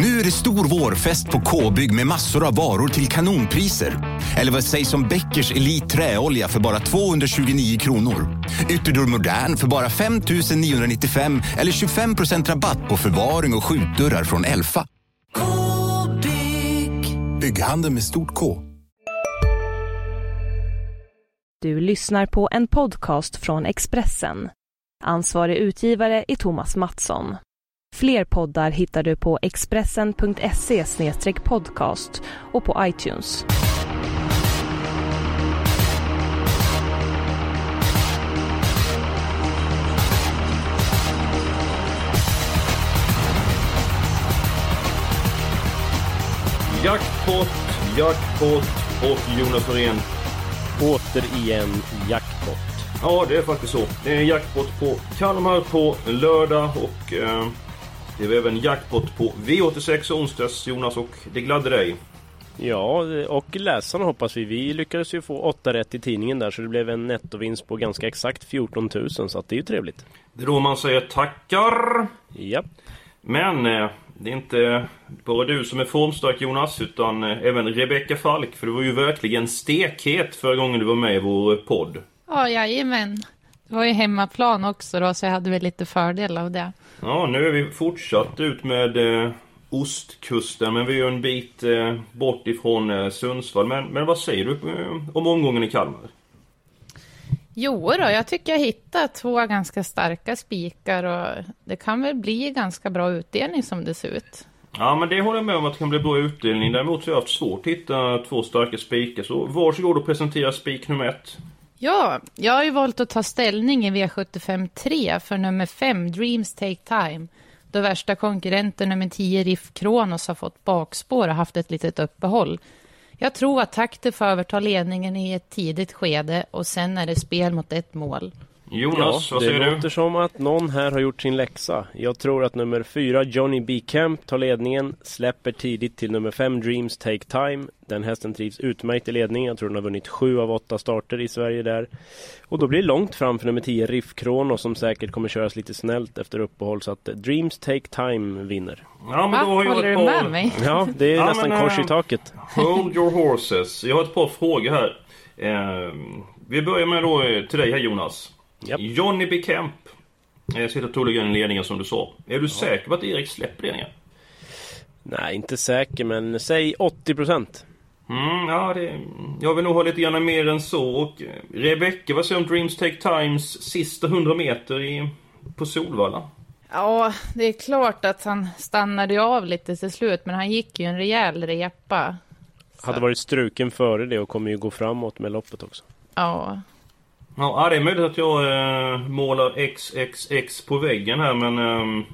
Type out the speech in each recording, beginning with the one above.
Nu är det stor vårfest på K-bygg med massor av varor till kanonpriser. Eller vad sägs om Bäckers Elite Träolja för bara 229 kronor? Ytterdörr Modern för bara 5 995 eller 25% rabatt på förvaring och skjutdörrar från Elfa. K-bygg. Bygghandeln med stort K. Du lyssnar på en podcast från Expressen. Ansvarig utgivare är Thomas Mattsson. Fler poddar hittar du på expressen.se podcast och på iTunes. Jackpot, jackpot och Jonas Norén. Återigen jackpot. Ja, det är faktiskt så. Det är jackpot på Kalmar på lördag och eh, det är även jackpot på V86 onsdags Jonas och det gladde dig. Ja, och läsarna hoppas vi. Vi lyckades ju få 8 rätt i tidningen där så det blev en nettovinst på ganska exakt 14 000 så att det är ju trevligt. Det är då man säger tackar. Ja. Men eh, det är inte bara du som är formstark Jonas utan eh, även Rebecka Falk för du var ju verkligen stekhet förra gången du var med i vår podd. Ja, jajamän. Det var ju hemmaplan också då så jag hade väl lite fördel av det. Ja, nu är vi fortsatt ut med eh, ostkusten men vi är ju en bit eh, bort ifrån eh, Sundsvall. Men, men vad säger du eh, om omgången i Kalmar? Jo då, jag tycker jag hittat två ganska starka spikar och det kan väl bli ganska bra utdelning som det ser ut. Ja men det håller jag med om att det kan bli bra utdelning. Däremot så har jag haft svårt att hitta två starka spikar. Så varsågod och presentera spik nummer ett. Ja, jag har ju valt att ta ställning i V75 3 för nummer 5, Dreams Take Time. Då värsta konkurrenten nummer 10, Riff Kronos, har fått bakspår och haft ett litet uppehåll. Jag tror att takter får överta ledningen i ett tidigt skede och sen är det spel mot ett mål. Jonas, ja, vad säger det du? låter som att någon här har gjort sin läxa. Jag tror att nummer fyra Johnny B. Camp tar ledningen, släpper tidigt till nummer fem Dreams Take Time. Den hästen trivs utmärkt i ledning. Jag tror den har vunnit sju av åtta starter i Sverige där. Och då blir det långt fram för nummer 10 Riff Krono som säkert kommer köras lite snällt efter uppehåll. Så att Dreams Take Time vinner. Ja, Va? då har jag Håller ett du par- med mig? Ja, det är Ja, nästan men, kors i taket. Hold your horses. Jag har ett par frågor här. Eh, vi börjar med då eh, till dig här Jonas. Japp. Johnny B. Kemp eh, sitter troligen i ledningen som du sa. Är du säker på att Erik släpper ledningen? Nej, inte säker men säg 80 procent. Mm, ja, det, jag vill nog ha lite grann mer än så. Och eh, Rebecca, vad säger du om Dreams Take Times sista 100 meter i, på Solvalla? Ja, det är klart att han stannade av lite till slut, men han gick ju en rejäl repa. Hade varit struken före det och kommer ju gå framåt med loppet också. Ja, Ja, det är möjligt att jag eh, målar XXX på väggen här men eh,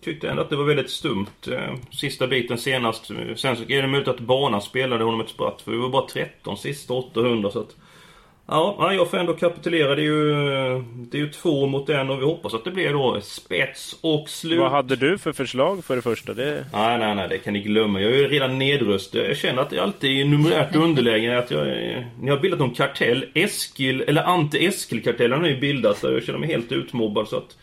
tyckte ändå att det var väldigt stumt eh, sista biten senast. Sen så är det möjligt att banan spelade honom ett spratt för vi var bara 13 sista 800 så att... Ja, ja, jag får ändå kapitulera. Det är ju, det är ju två mot en och vi hoppas att det blir då spets och slut. Vad hade du för förslag för det första? Det... Nej, nej, nej, det kan ni glömma. Jag är ju redan nedröstad. Jag känner att jag alltid är numerärt underläge. Att jag, är- ni har bildat någon kartell. Eskil, eller anti-Eskil-kartellen har ni bildat. Där jag känner mig helt utmobbad. Så att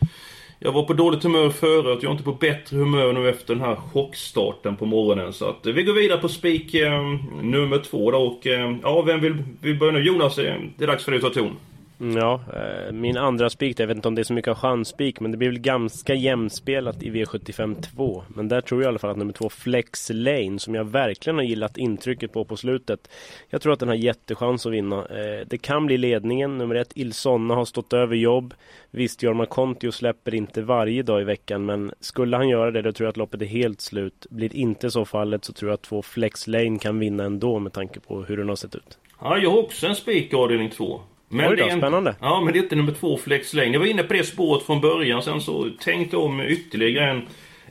jag var på dåligt humör förut. Jag är inte på bättre humör nu efter den här chockstarten på morgonen. Så att eh, vi går vidare på spik eh, nummer två då. Och eh, ja, vem vill, vill börja nu? Jonas, eh, det är dags för dig att ta ton. Ja, eh, min andra spik, jag vet inte om det är så mycket av chansspik, men det blir väl ganska jämspelat i V75 2. Men där tror jag i alla fall att nummer två Flex Lane, som jag verkligen har gillat intrycket på på slutet. Jag tror att den har jättechans att vinna. Eh, det kan bli ledningen. Nummer ett Ilsonna har stått över jobb. Visst, Jorma Kontio släpper inte varje dag i veckan, men skulle han göra det, då tror jag att loppet är helt slut. Blir inte så fallet så tror jag att två Flex Lane kan vinna ändå med tanke på hur den har sett ut. Ja, jag har också en spik i avdelning två. Men Oj då, det är spännande. Ja, men det är inte nummer två Flex Lane. Jag var inne på det spåret från början. Sen så tänkte jag om ytterligare en,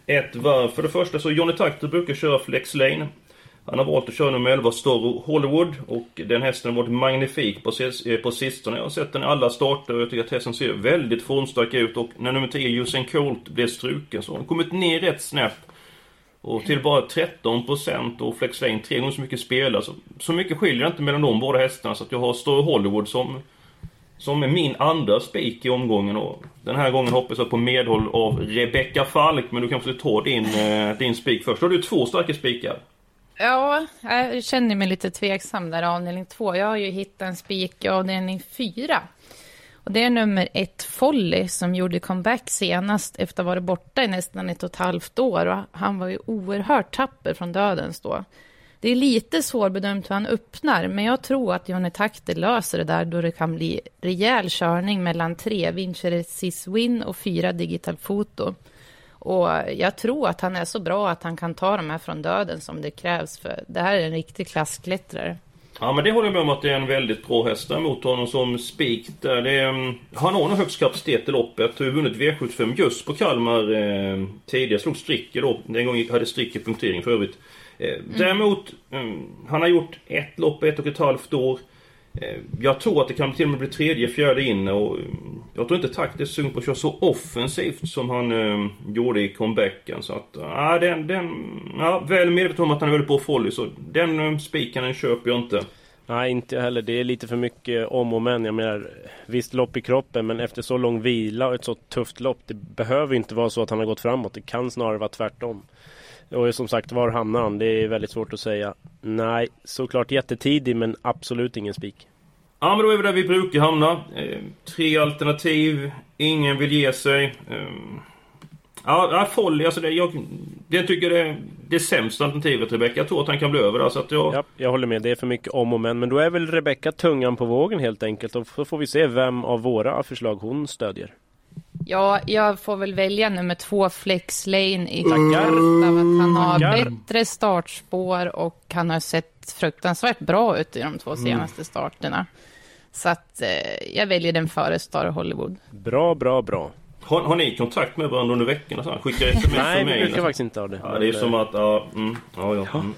ett varv. För det första så Johnny Takter brukar köra Flex Lane. Han har valt att köra nummer 11 Storro Hollywood. Och den hästen har varit magnifik på, sis- eh, på sistone. Jag har sett den i alla starter och jag tycker att hästen ser väldigt formstark ut. Och när nummer 10 Usain Colt blev struken så har han kommit ner rätt snabbt. Och till bara 13% och Flex Lane tre gånger så mycket spelare. Så, alltså, så mycket skiljer det inte mellan de båda hästarna. Så att jag har Story Hollywood som som är min andra spik i omgången. Och den här gången hoppas jag på medhåll av Rebecca Falk. Men du kanske tar din, eh, din spik först. Då har du två starka spikar. Ja, jag känner mig lite tveksam där avdelning två. Jag har ju hittat en spik i avdelning fyra. Och det är nummer ett, Folly, som gjorde comeback senast efter att ha varit borta i nästan ett och ett halvt år. Och han var ju oerhört tapper från dödens då. Det är lite svårbedömt hur han öppnar, men jag tror att Johnny Takter löser det där då det kan bli rejäl körning mellan tre, Vincere Win och fyra Digital Foto. Och jag tror att han är så bra att han kan ta de här från döden som det krävs, för det här är en riktig klassklättrare. Ja men det håller jag med om att det är en väldigt bra häst däremot honom som spik där. Det är, mm, han har nog högst kapacitet i loppet. Har vunnit V75 just på Kalmar eh, tidigare. Slog Stricker då. Den gången hade Stricker punktering för övrigt. Eh, mm. Däremot, mm, han har gjort ett lopp ett och ett halvt år. Eh, jag tror att det kan till och med bli tredje, fjärde in och eh, jag tror inte Taktiskt är sugen på att köra så offensivt som han eh, gjorde i comebacken. Så att, ja, den, den, ja, väl medveten om att han är väldigt bra volley så den eh, spiken den köper jag inte. Nej, inte jag heller. Det är lite för mycket om och men. Jag menar, visst lopp i kroppen, men efter så lång vila och ett så tufft lopp. Det behöver inte vara så att han har gått framåt. Det kan snarare vara tvärtom. Och som sagt, var hamnar han? Det är väldigt svårt att säga. Nej, såklart jättetidig, men absolut ingen spik. Ja, men då är vi där vi brukar hamna. Eh, tre alternativ. Ingen vill ge sig. Eh, ja, Folly, alltså det, jag, det tycker det är det sämsta alternativet Rebecka. Jag tror att han kan bli över där, så att jag... Ja, jag håller med. Det är för mycket om och men. Men då är väl Rebecka tungan på vågen helt enkelt. Och så får vi se vem av våra förslag hon stödjer. Ja, jag får väl välja nummer två, Flex Lane i Tackar. Av att han har Tackar. bättre startspår och han har sett fruktansvärt bra ut i de två mm. senaste starterna. Så att eh, jag väljer den före Star Hollywood. Bra, bra, bra. Har, har ni kontakt med varandra under veckorna? Så skickar sms Nej, vi brukar faktiskt inte ha det. Ja, det är som att, ja, mm, ja, ja. Mm.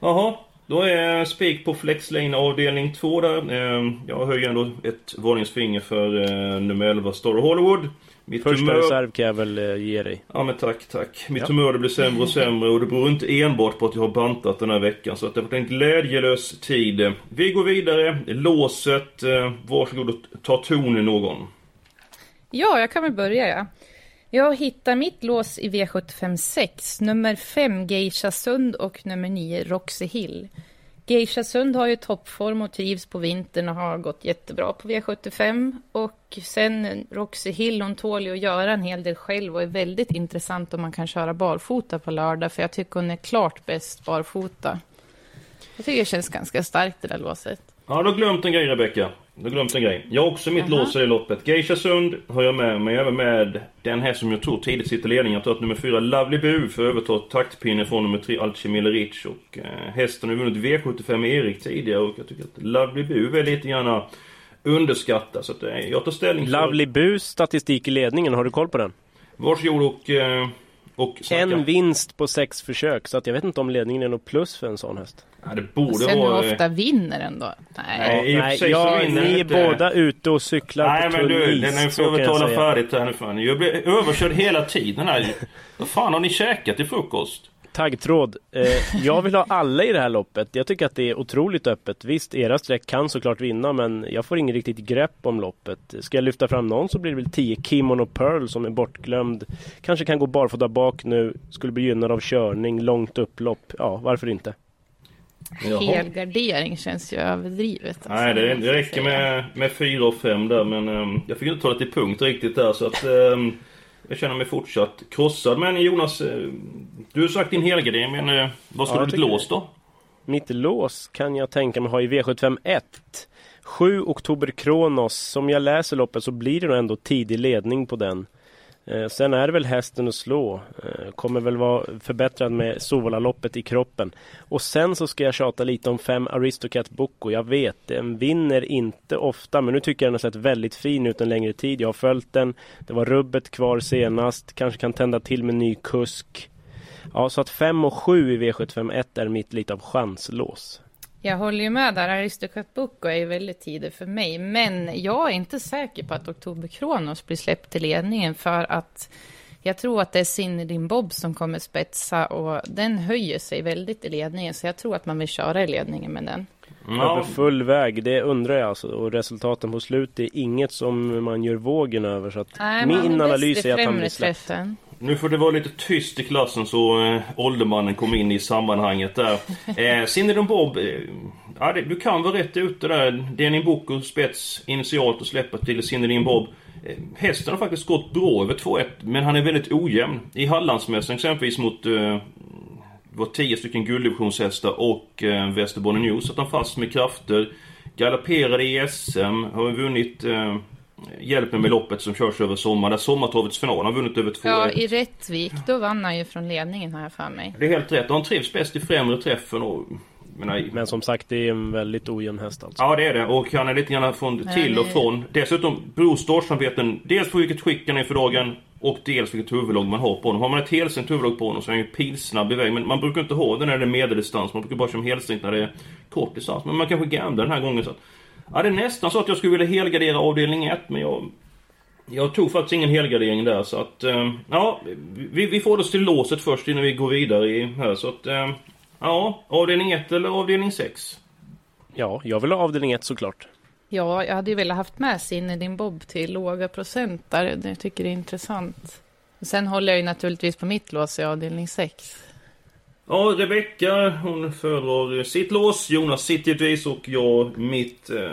Jaha, då är spik på Flex Lane avdelning 2 där. Ehm, jag höjer ändå ett varningsfinger för eh, nummer 11 Star Hollywood. Mitt Första humör... reserv kan jag väl eh, ge dig. Ja men tack, tack. Mitt ja. humör det blir sämre och sämre och det beror inte enbart på att jag har bantat den här veckan. Så att det har varit en glädjelös tid. Vi går vidare. Låset. Eh, varsågod och ta tonen någon. Ja, jag kan väl börja ja. Jag hittar mitt lås i V756, nummer 5 Geisha Sund och nummer 9 Roxy Hill. Geisha Sund har ju toppform och trivs på vintern och har gått jättebra på V75. Och sen Roxy Hill, hon tål ju att göra en hel del själv och är väldigt intressant om man kan köra barfota på lördag. För jag tycker hon är klart bäst barfota. Jag tycker det känns ganska starkt det där låset. Ja, du har glömt en grej Rebecka. Du har glömt en grej. Jag har också mitt Aha. lås i loppet. Geisha Sund har jag med mig. Även med den här som jag tror tidigt sitter i ledningen. Jag tror att nummer 4 Lovely Bu får överta taktpinnen från nummer 3 Alchemille Rich. Och eh, hästen har vunnit V75 med Erik tidigare. Och jag tycker att Lovely Bu är lite grann underskattad. Så att, eh, jag tar ställning för... Lovely Bus statistik i ledningen. Har du koll på den? Varsågod och... Eh, och en vinst på sex försök, så att jag vet inte om ledningen är något plus för en sån häst. Ja, det borde Sen vara... hur ofta vinner den då? Nej, Nej, nej ja, ni är inte... båda ute och cyklar Nej, på tunn is. Nej men du, den får övertala färdigt här nu fan. Jag blir överkörd hela tiden här. Vad fan har ni käkat till frukost? Taggtråd. Eh, jag vill ha alla i det här loppet. Jag tycker att det är otroligt öppet. Visst, era streck kan såklart vinna, men jag får ingen riktigt grepp om loppet. Ska jag lyfta fram någon så blir det väl 10 Kimono Pearl som är bortglömd. Kanske kan gå barfota bak nu. Skulle bli gynnad av körning, långt upplopp. Ja, varför inte? Helgardering känns ju överdrivet. Alltså. Nej, det, det räcker med, med 4 och 5 där, men um, jag fick inte ta det till punkt riktigt där, så att um, jag känner mig fortsatt krossad. Men Jonas, eh, du har sagt din helgardering, men eh, vad ska ja, du ditt lås då? Mitt lås kan jag tänka mig ha i V751. 7 Oktober Kronos. Som jag läser loppet så blir det nog ändå tidig ledning på den. Eh, sen är det väl hästen att slå. Eh, kommer väl vara förbättrad med Sovala-loppet i kroppen. Och sen så ska jag tjata lite om fem Aristocat Boko. Jag vet, den vinner inte ofta men nu tycker jag den har sett väldigt fin ut en längre tid. Jag har följt den. Det var rubbet kvar senast. Kanske kan tända till med ny kusk. Ja, så att 5 och 7 i V751 är mitt lite av chanslås. Jag håller ju med där. Aristocat Boko är ju väldigt tidig för mig. Men jag är inte säker på att Oktober Kronos blir släppt till ledningen för att jag tror att det är Zinedine Bob som kommer spetsa och den höjer sig väldigt i ledningen. Så jag tror att man vill köra i ledningen med den. Ja. Över full väg, det undrar jag alltså. Och resultaten på slutet är inget som man gör vågen över. Så att Nej, min analys är att han blir släppt. Nu får det vara lite tyst i klassen så eh, åldermannen kom in i sammanhanget där. Eh, Bob, eh, ja, det, du kan vara rätt ute där. Denin Boko spets initialt och släpper till Zinedine Bob. Eh, hästen har faktiskt gått bra över 2-1 men han är väldigt ojämn. I Hallandsmässan exempelvis mot eh, var tio stycken gulddivisionshästar och eh, Västerbotten News. Satt han fast med krafter. Galopperade i SM. Har vunnit eh, Hjälpen med loppet som körs över sommaren. Där sommartorvets final. Han har vunnit över två Ja, i Rättvik. Då vann han ju från ledningen har jag för mig. Det är helt rätt. Han trivs bäst i främre träffen och men, men som sagt, det är en väldigt ojämn häst alltså. Ja, det är det. Och han är lite grann från till och från. Dessutom beror startsamheten dels på vilket skick han är för dagen och dels vilket huvudlag man har på honom. Har man ett helstängt huvudlag på honom så är han ju pilsnabb iväg. Men man brukar inte ha det när det är medeldistans. Man brukar bara köra helstängt när det är kort distans. Men man kanske gamblar den här gången så att... Ja, det är nästan så att jag skulle vilja helgardera avdelning 1 men jag... Jag tog faktiskt ingen helgardering där så att... Eh, ja, vi, vi får oss till låset först innan vi går vidare i här så att... Eh, ja, avdelning 1 eller avdelning 6? Ja, jag vill ha avdelning 1 såklart. Ja, jag hade ju velat haft med sin din Bob till låga procent där. Jag tycker det är intressant. Sen håller jag ju naturligtvis på mitt lås i avdelning 6. Ja, Rebecka hon föredrar sitt lås, Jonas sitt givetvis och jag mitt. Eh,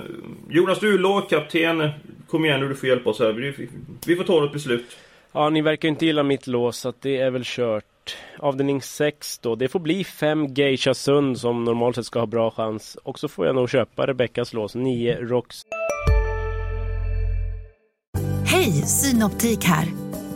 Jonas, du är lagkapten. Kom igen nu, du får hjälpa oss här. Vi, vi får ta ett beslut. Ja, ni verkar inte gilla mitt lås, så det är väl kört. Avdelning 6 då. Det får bli 5 Geisha Sund som normalt sett ska ha bra chans. Och så får jag nog köpa Rebeckas lås, 9 Rox. Hej, Synoptik här.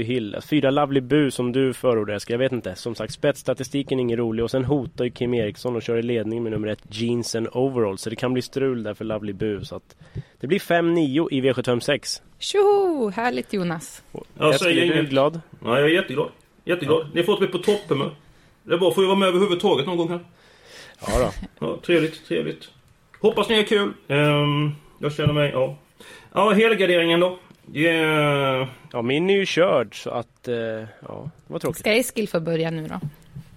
Hill. Fyra Lovely Bu som du förordar Eskil. Jag vet inte. Som sagt, spetsstatistiken är ingen rolig och sen hotar ju Kim Eriksson och kör i ledning med nummer ett Jeans and Overall. Så det kan bli strul där för Lovely Bu. Så att det blir 5-9 i V756. Tjoho! Härligt Jonas. Ja, Eskil, är du glad? Ja, jag är jätteglad. Jätteglad. Ja. Ni har fått mig på topphumör. Det är bra. Får vi vara med överhuvudtaget någon gång här? Ja då. Ja, trevligt, trevligt. Hoppas ni är kul. Um, jag känner mig, ja. Ja, helgarderingen då. Yeah. Ja, min är ju körd så att, eh, ja, det var tråkigt. Ska Eskil få börja nu då?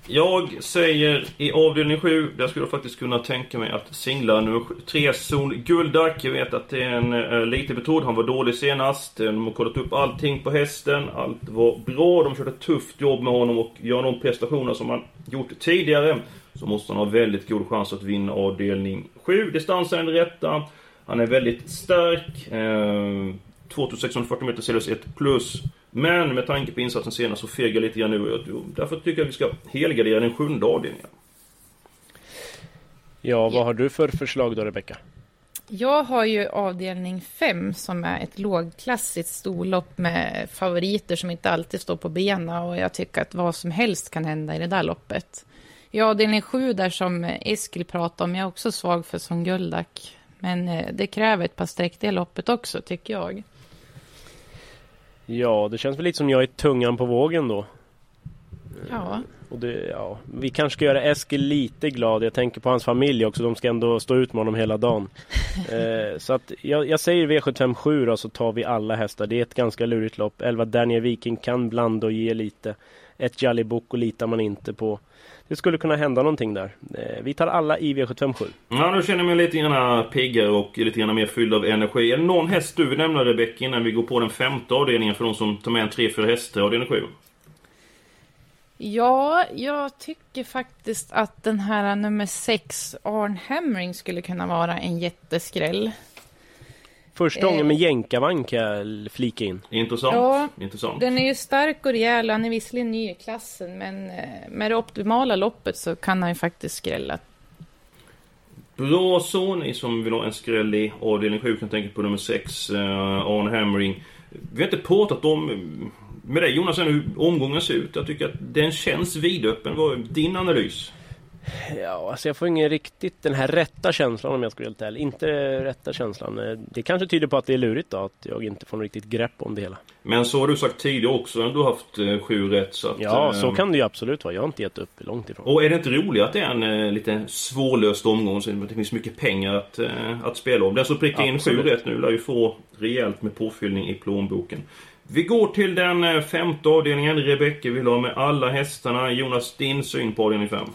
Jag säger i avdelning 7, där skulle jag faktiskt kunna tänka mig att singla nummer 3, Zon Guldak. Jag vet att det är en äh, lite betrodd, han var dålig senast. De har kollat upp allting på hästen, allt var bra. De körde ett tufft jobb med honom och gör de prestationer som han gjort tidigare så måste han ha väldigt god chans att vinna avdelning 7. Distansen är den rätta. Han är väldigt stark. Eh, 2640 meter Celsius 1 plus. Men med tanke på insatsen senast så fegar lite grann nu. Därför tycker jag att vi ska helgardera den sjunde avdelningen. Ja, vad har du för förslag då Rebecka? Jag har ju avdelning 5 som är ett lågklassigt storlopp med favoriter som inte alltid står på benen och jag tycker att vad som helst kan hända i det där loppet. I avdelning 7 där som Eskil pratade om, jag är också svag för som Guldak. Men eh, det kräver ett par streck det loppet också tycker jag. Ja, det känns väl lite som jag är tungan på vågen då. Ja. Och det, ja, vi kanske ska göra Eskil lite glad. Jag tänker på hans familj också. De ska ändå stå ut med honom hela dagen. eh, så att jag, jag säger V757 då så tar vi alla hästar. Det är ett ganska lurigt lopp. 11 Daniel Viking kan blanda och ge lite. Ett Jolly Boko litar man inte på det skulle kunna hända någonting där. Eh, vi tar alla i V757. Ja, nu känner jag mig lite grann piggare och lite grann mer fylld av energi. Är det någon häst du vill nämna Rebecka innan vi går på den femte avdelningen för de som tar med en 3-4 hästar avdelning 7? Ja, jag tycker faktiskt att den här nummer 6, Arn Hammering, skulle kunna vara en jätteskräll. Första gången eh. med jänkarvagn kan jag flika in. Intressant. Ja, Intressant. Den är ju stark och rejäl. Han är visserligen ny i klassen, men eh, med det optimala loppet så kan han ju faktiskt skrälla. Bra så, ni som vill ha en skräll i avdelning 7 kan tänka på nummer 6, uh, Arne Hammering. Vi har inte pratat om med dig Jonas hur omgången ser ut. Jag tycker att den känns vidöppen. Vad är din analys? Ja, alltså jag får ingen riktigt den här rätta känslan om jag ska vara helt ärlig. Inte rätta känslan. Eh, Det kanske tyder på att det är lurigt då, att jag inte får något riktigt grepp om det hela. Men så har du sagt tidigare också, du har haft eh, sju rätt. Så att, Ja, eh, så kan det ju absolut vara. Jag har inte gett upp långt ifrån. Och är det inte roligt att det är en eh, lite svårlöst omgång så det finns mycket pengar att, eh, att spela om. Den som prickar in sju rätt nu lär ju få rejält med påfyllning i plånboken. Vi går till den eh, femte avdelningen. Rebecka vill ha med alla hästarna. Jonas, din syn på avdelning fem?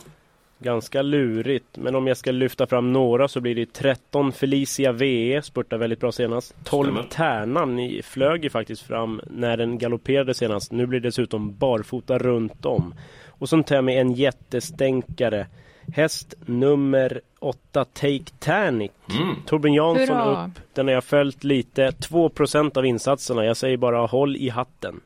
Ganska lurigt, men om jag ska lyfta fram några så blir det 13 Felicia VE, spurtar väldigt bra senast. 12 Stämmer. Tärnan i- flög ju faktiskt fram när den galopperade senast. Nu blir det dessutom barfota runt om. Och sen tar jag med en jättestänkare. Häst nummer 8, Take Tanic. Mm. Torbjörn Jansson Hurra! upp. Den har jag följt lite. 2% av insatserna. Jag säger bara håll i hatten.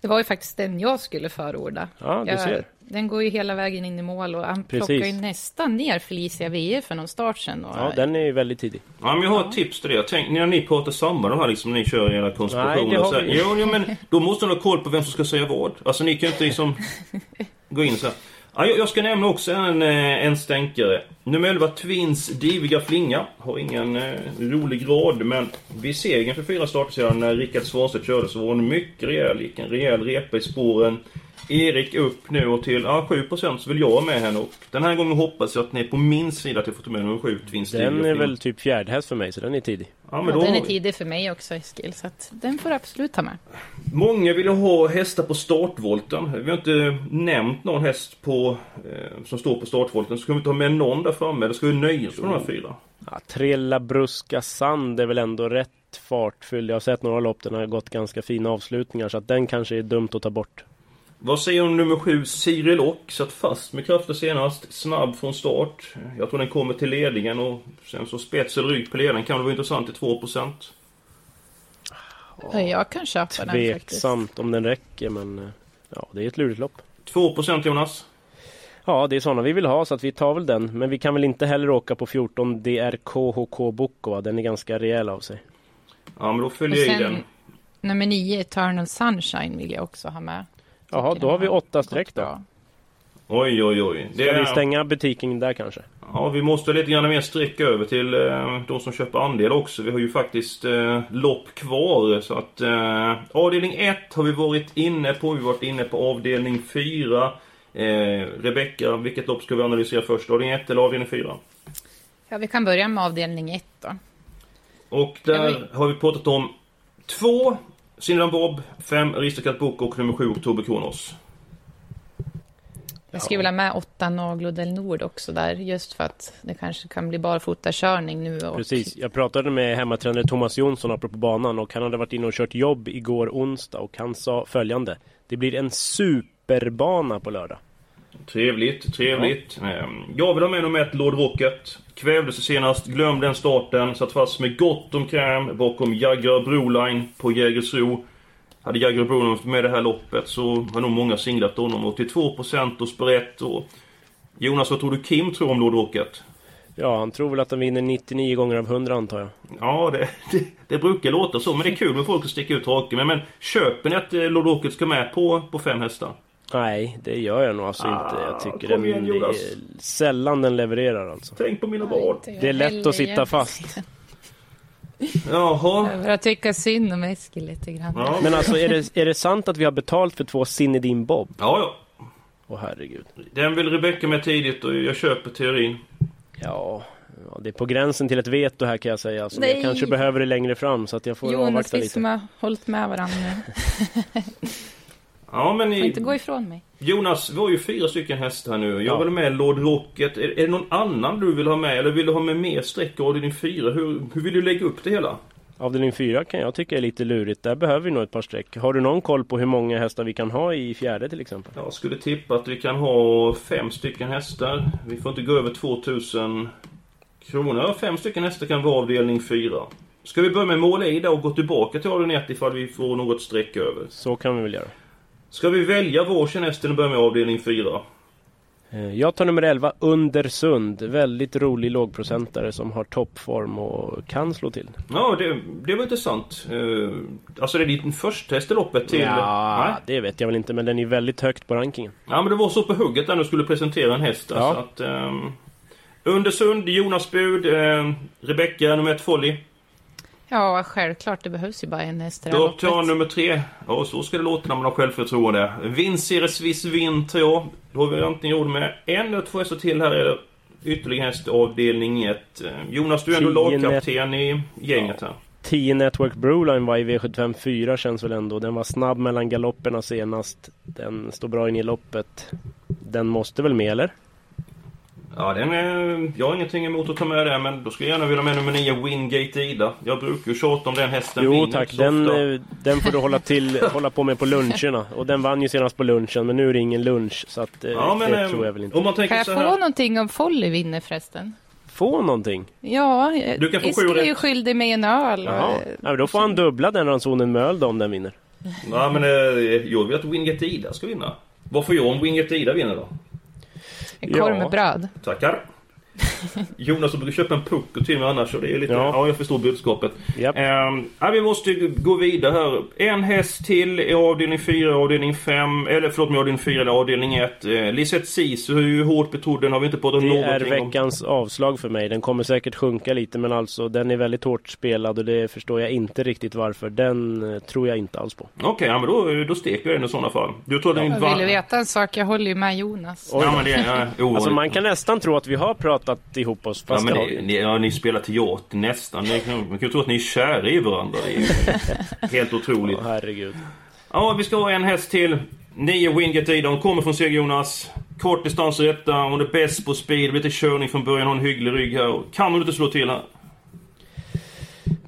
Det var ju faktiskt den jag skulle förorda. Ja, du jag, ser. Den går ju hela vägen in i mål och han Precis. plockar ju nästan ner Felicia VE för någon start sen. Och, Ja, den är ju väldigt tidig. Ja, men jag har ett tips till det. Tänk när ni pratar samman de här liksom, ni kör era konspirationer. Nej, det har vi. jo, jo, men då måste ni ha koll på vem som ska säga vad. Alltså ni kan ju inte liksom gå in så här. Ja, jag, jag ska nämna också en, eh, en stänkare. Nummer 11, Twins Diviga Flinga. Har ingen eh, rolig grad, men vid segern för fyra starter sedan när Rickard Svanstedt körde så var hon mycket rejäl. Gick en rejäl repa i spåren. Erik upp nu och till ja, 7% så vill jag med henne och den här gången hoppas jag att ni är på min sida att jag får ta med nummer 7, Twins Diviga Den är väl typ fjärdehäst för mig, så den är tidig. Ja, Ja, men då... den är tidig för mig också Eskil, så att den får du absolut ta med. Många vill ha hästar på startvolten. Vi har inte nämnt någon häst på, eh, som står på startvolten. Så ska vi inte ha med någon där framme? Eller ska vi nöja oss med de här fyra? Ja, Trella Bruska Sand är väl ändå rätt fartfylld. Jag har sett några lopp, den har gått ganska fina avslutningar så att den kanske är dumt att ta bort. Vad säger du om nummer 7, Cyril Ock? Satt fast med krafter senast. Snabb från start. Jag tror den kommer till ledningen och sen så spets eller rygg på ledaren kan det vara intressant till 2%. Ja, Jag kan köpa den faktiskt. Tveksamt om den räcker men eh, ja, det är ett lurigt lopp. 2% Jonas? Ja, det är sådana vi vill ha så att vi tar väl den. Men vi kan väl inte heller åka på 14 DRKHK Boko. Den är ganska rejäl av sig. Ja, men då följer jag i den. nummer nio, Eternal Sunshine, vill jag också ha med. Jaha, då har vi åtta streck då. Oj, oj, oj. Ska vi stänga butiken där kanske? Ja, vi måste lite grann mer streck över till eh, de som köper andel också. Vi har ju faktiskt eh, lopp kvar. Så att eh, avdelning 1 har vi varit inne på. Vi har varit inne på avdelning 4. Eh, Rebecka, vilket lopp ska vi analysera först? Avdelning 1 eller avdelning 4? Ja, vi kan börja med avdelning ett då. Och där har vi pratat om 2 Cinnamon Bob, 5 Aristocat Boko och nummer 7 Oktober Kronos. Jag skulle vilja ha med åtta Naglo del Nord också där, just för att det kanske kan bli barfotakörning nu. Och Precis, jag pratade med hemmatränare Thomas Jonsson apropå banan och han hade varit inne och kört jobb igår onsdag och han sa följande. Det blir en superbana på lördag. Trevligt, trevligt. Ehm, Jag vill ha med nummer ett, Lord Rocket. Kvävde sig senast, glömde den starten. Satt fast med gott om kräm bakom Jagger Broline på Jägersro. Hade Jagger Broline med det här loppet så har nog många singlat honom. 82% och sprätt och... Jonas, vad tror du Kim tror om Lord Rocket? Ja, han tror väl att han vinner 99 gånger av 100 antar jag. Ja, det, det, det brukar låta så, men det är kul med folk som sticker ut haken. Men, men köper ni att eh, Lord Rocket ska med på, på fem hästar? Nej, det gör jag nog alltså Ah, inte. Jag tycker kom den, igen, det Jonas. är sällan den levererar alltså. Tänk på mina barn. Det är lätt att sitta fast. Jaha. Jag tycka synd om Eskil lite grann. Ja. Men alltså är det, är det sant att vi har betalt för två Zinedine Bob? Ja, ja. Åh herregud. Den vill Rebecka med tidigt och jag köper teorin. Ja, ja, det är på gränsen till ett veto här kan jag säga. Alltså, Nej. jag kanske behöver det längre fram så att jag får Jonas, avvakta vi lite. som har hållit med varandra nu. Ja, men Får i, inte gå ifrån mig. Jonas, vi har ju fyra stycken hästar här nu. Jag Ja. vill ha med Lord Rocket. Är, är det någon annan du vill ha med? Eller vill du ha med mer streck i avdelning fyra? Hur, hur vill du lägga upp det hela? Avdelning 4 kan jag tycka är lite lurigt. Där behöver vi nog ett par streck. Har du någon koll på hur många hästar vi kan ha i fjärde till exempel? Jag skulle tippa att vi kan ha fem stycken hästar. Vi får inte gå över 2000 kronor. Fem stycken hästar kan vara avdelning fyra. Ska vi börja med mål i då och gå tillbaka till avdelning 1 ifall vi får något streck över? Så kan vi väl göra. Ska vi välja varsin häst till att börja med avdelning fyra? Eh, Jag tar nummer 11, Undersund. Väldigt rolig lågprocentare som har toppform och kan slå till. Ja, det, det var intressant. Uh, alltså det är ditt första häst i loppet till... Ja, Nej? det vet jag väl inte men den är väldigt högt på rankingen. Ja, men det var så på hugget när du skulle presentera en häst. Ja. Alltså att, ehm, Undersund, Jonas Bud, uh, Rebecka nummer ett, Folly. Ja, självklart. Det behövs ju bara en häst i det här Då loppet. tar nummer tre. Ja, så ska det låta när man har självförtroende. Vinceres Viss Vinn 3. Då har vi antingen råd med en eller två hästar till här. Eller ytterligare häst avdelning 1. Jonas, du är ändå Tio lagkapten i gänget här. 10 Network Broline var i V75 4 känns väl ändå. Den var snabb mellan galopperna senast. Den står bra in i loppet. Den måste väl med eller? Ja, den är, jag har ingenting emot att ta med det, men då skulle jag gärna vilja ha med nummer 9, Wingate Ida. Jag brukar ju tjata om den hästen Jo tack, den, eh, den får du hålla, till, hålla på med på luncherna. Och den vann ju senast på lunchen men nu är det ingen lunch så att eh, Ja, men det eh, tror jag väl inte. om man Kan jag så få här. någonting om Folly vinner förresten? Få någonting? Ja, Du kan få Isker är ju skyldig mig en öl. Ja. men då får han dubbla den ransonen med öl då om den vinner. Ja, men jag vill att Wingate Ida ska vinna. Vad får jag om Wingate Ida vinner då? En korv Ja. med bröd. Tackar. Jonas brukar köpa en puck till mig annars och det är lite... Ja, Ja. jag förstår budskapet. Japp. Ehm, ja, vi måste gå vidare här. En häst till i avdelning 4, avdelning 5, eller förlåt mig, avdelning 4 eller avdelning 1. Eh, Lisette Sisu, hur hårt betrodd den har vi inte pratat Det är någonting om. veckans avslag för mig. Den kommer säkert sjunka lite men alltså den är väldigt hårt spelad och det förstår jag inte riktigt varför. Den eh, tror jag inte alls på. Okej, ja, men då, då steker vi den i sådana fall. Du tror den Jag inte var... vill veta en sak, jag håller ju med Jonas. Oj Ja, men det är ja. Alltså man kan nästan tro att vi har pratat ihop oss Ja, men ni, ni, ja, ni spelar teater nästan. Ni, kan- man kan tro att ni är kära i varandra. Det är helt otroligt. Åh, herregud. Ja, vi ska ha en häst till. Nio Wingate Ida. Hon kommer från seger Jonas. Kort distans rätta. Hon är bäst på speed. Lite körning från början. Har en hygglig rygg här. Kan hon inte slå till här?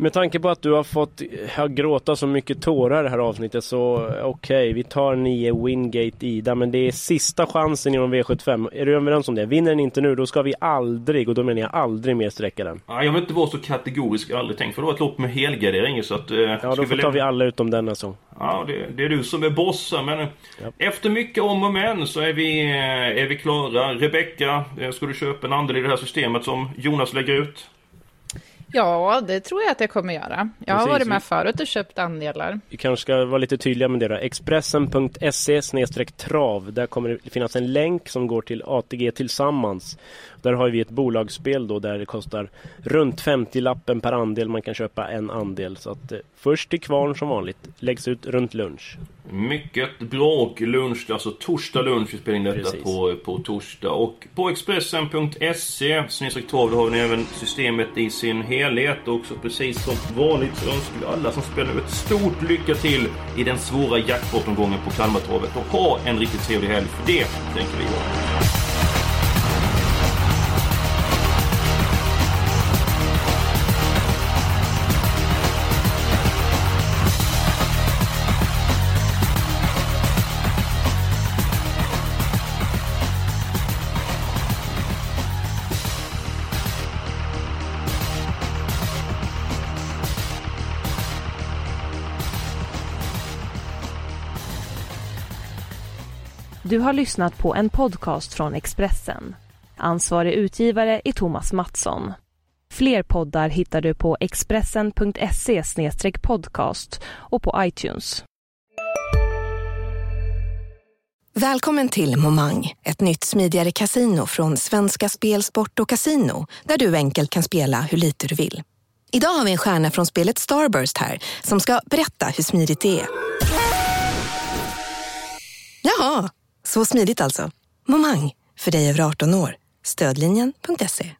Med tanke på att du har fått ja, gråta så mycket tårar det här avsnittet så eh, okej, vi tar 9 Wingate Ida men det är sista chansen inom V75. Är du överens om det? Vinner den inte nu då ska vi aldrig, och då menar jag aldrig mer sträcka den. Ja, jag vill inte vara så kategorisk. Jag har aldrig tänkt. För det var ett lopp med helgardering. Så att, eh, Ja, då får vi tar vi alla utom denna sång. Ja, det, det är du som är bossen. Men Japp. efter mycket om och men så är vi, eh, är vi klara. Rebecka, eh, ska du köpa en andel i det här systemet som Jonas lägger ut? Ja, det tror jag att jag kommer göra. Jag har Precis, varit med förut och köpt andelar. Vi kanske ska vara lite tydliga med det då. Expressen.se trav. Där kommer det finnas en länk som går till ATG Tillsammans. Där har vi ett bolagsspel då där det kostar runt 50-lappen per andel. Man kan köpa en andel. Så att eh, först till kvarn som vanligt. Läggs ut runt lunch. Mycket bra och lunch, alltså torsdag lunch. Vi spelar in detta Precis. på, på torsdag. Och på Expressen.se snedstreck trav, då har ni även systemet i sin helhet. Och också precis som vanligt så önskar vi alla som spelar ett stort lycka till i den svåra jackpot-omgången på Kalmartravet. Och ha en riktigt trevlig helg, för det tänker vi göra. Du har lyssnat på en podcast från Expressen. Ansvarig utgivare är Thomas Mattsson. Fler poddar hittar du på expressen.se podcast och på iTunes. Välkommen till Momang, ett nytt smidigare kasino från Svenska Spel, Sport och Casino där du enkelt kan spela hur lite du vill. Idag har vi en stjärna från spelet Starburst här som ska berätta hur smidigt det är. Jaha, så smidigt alltså. Momang, för dig över 18 år. Stödlinjen.se.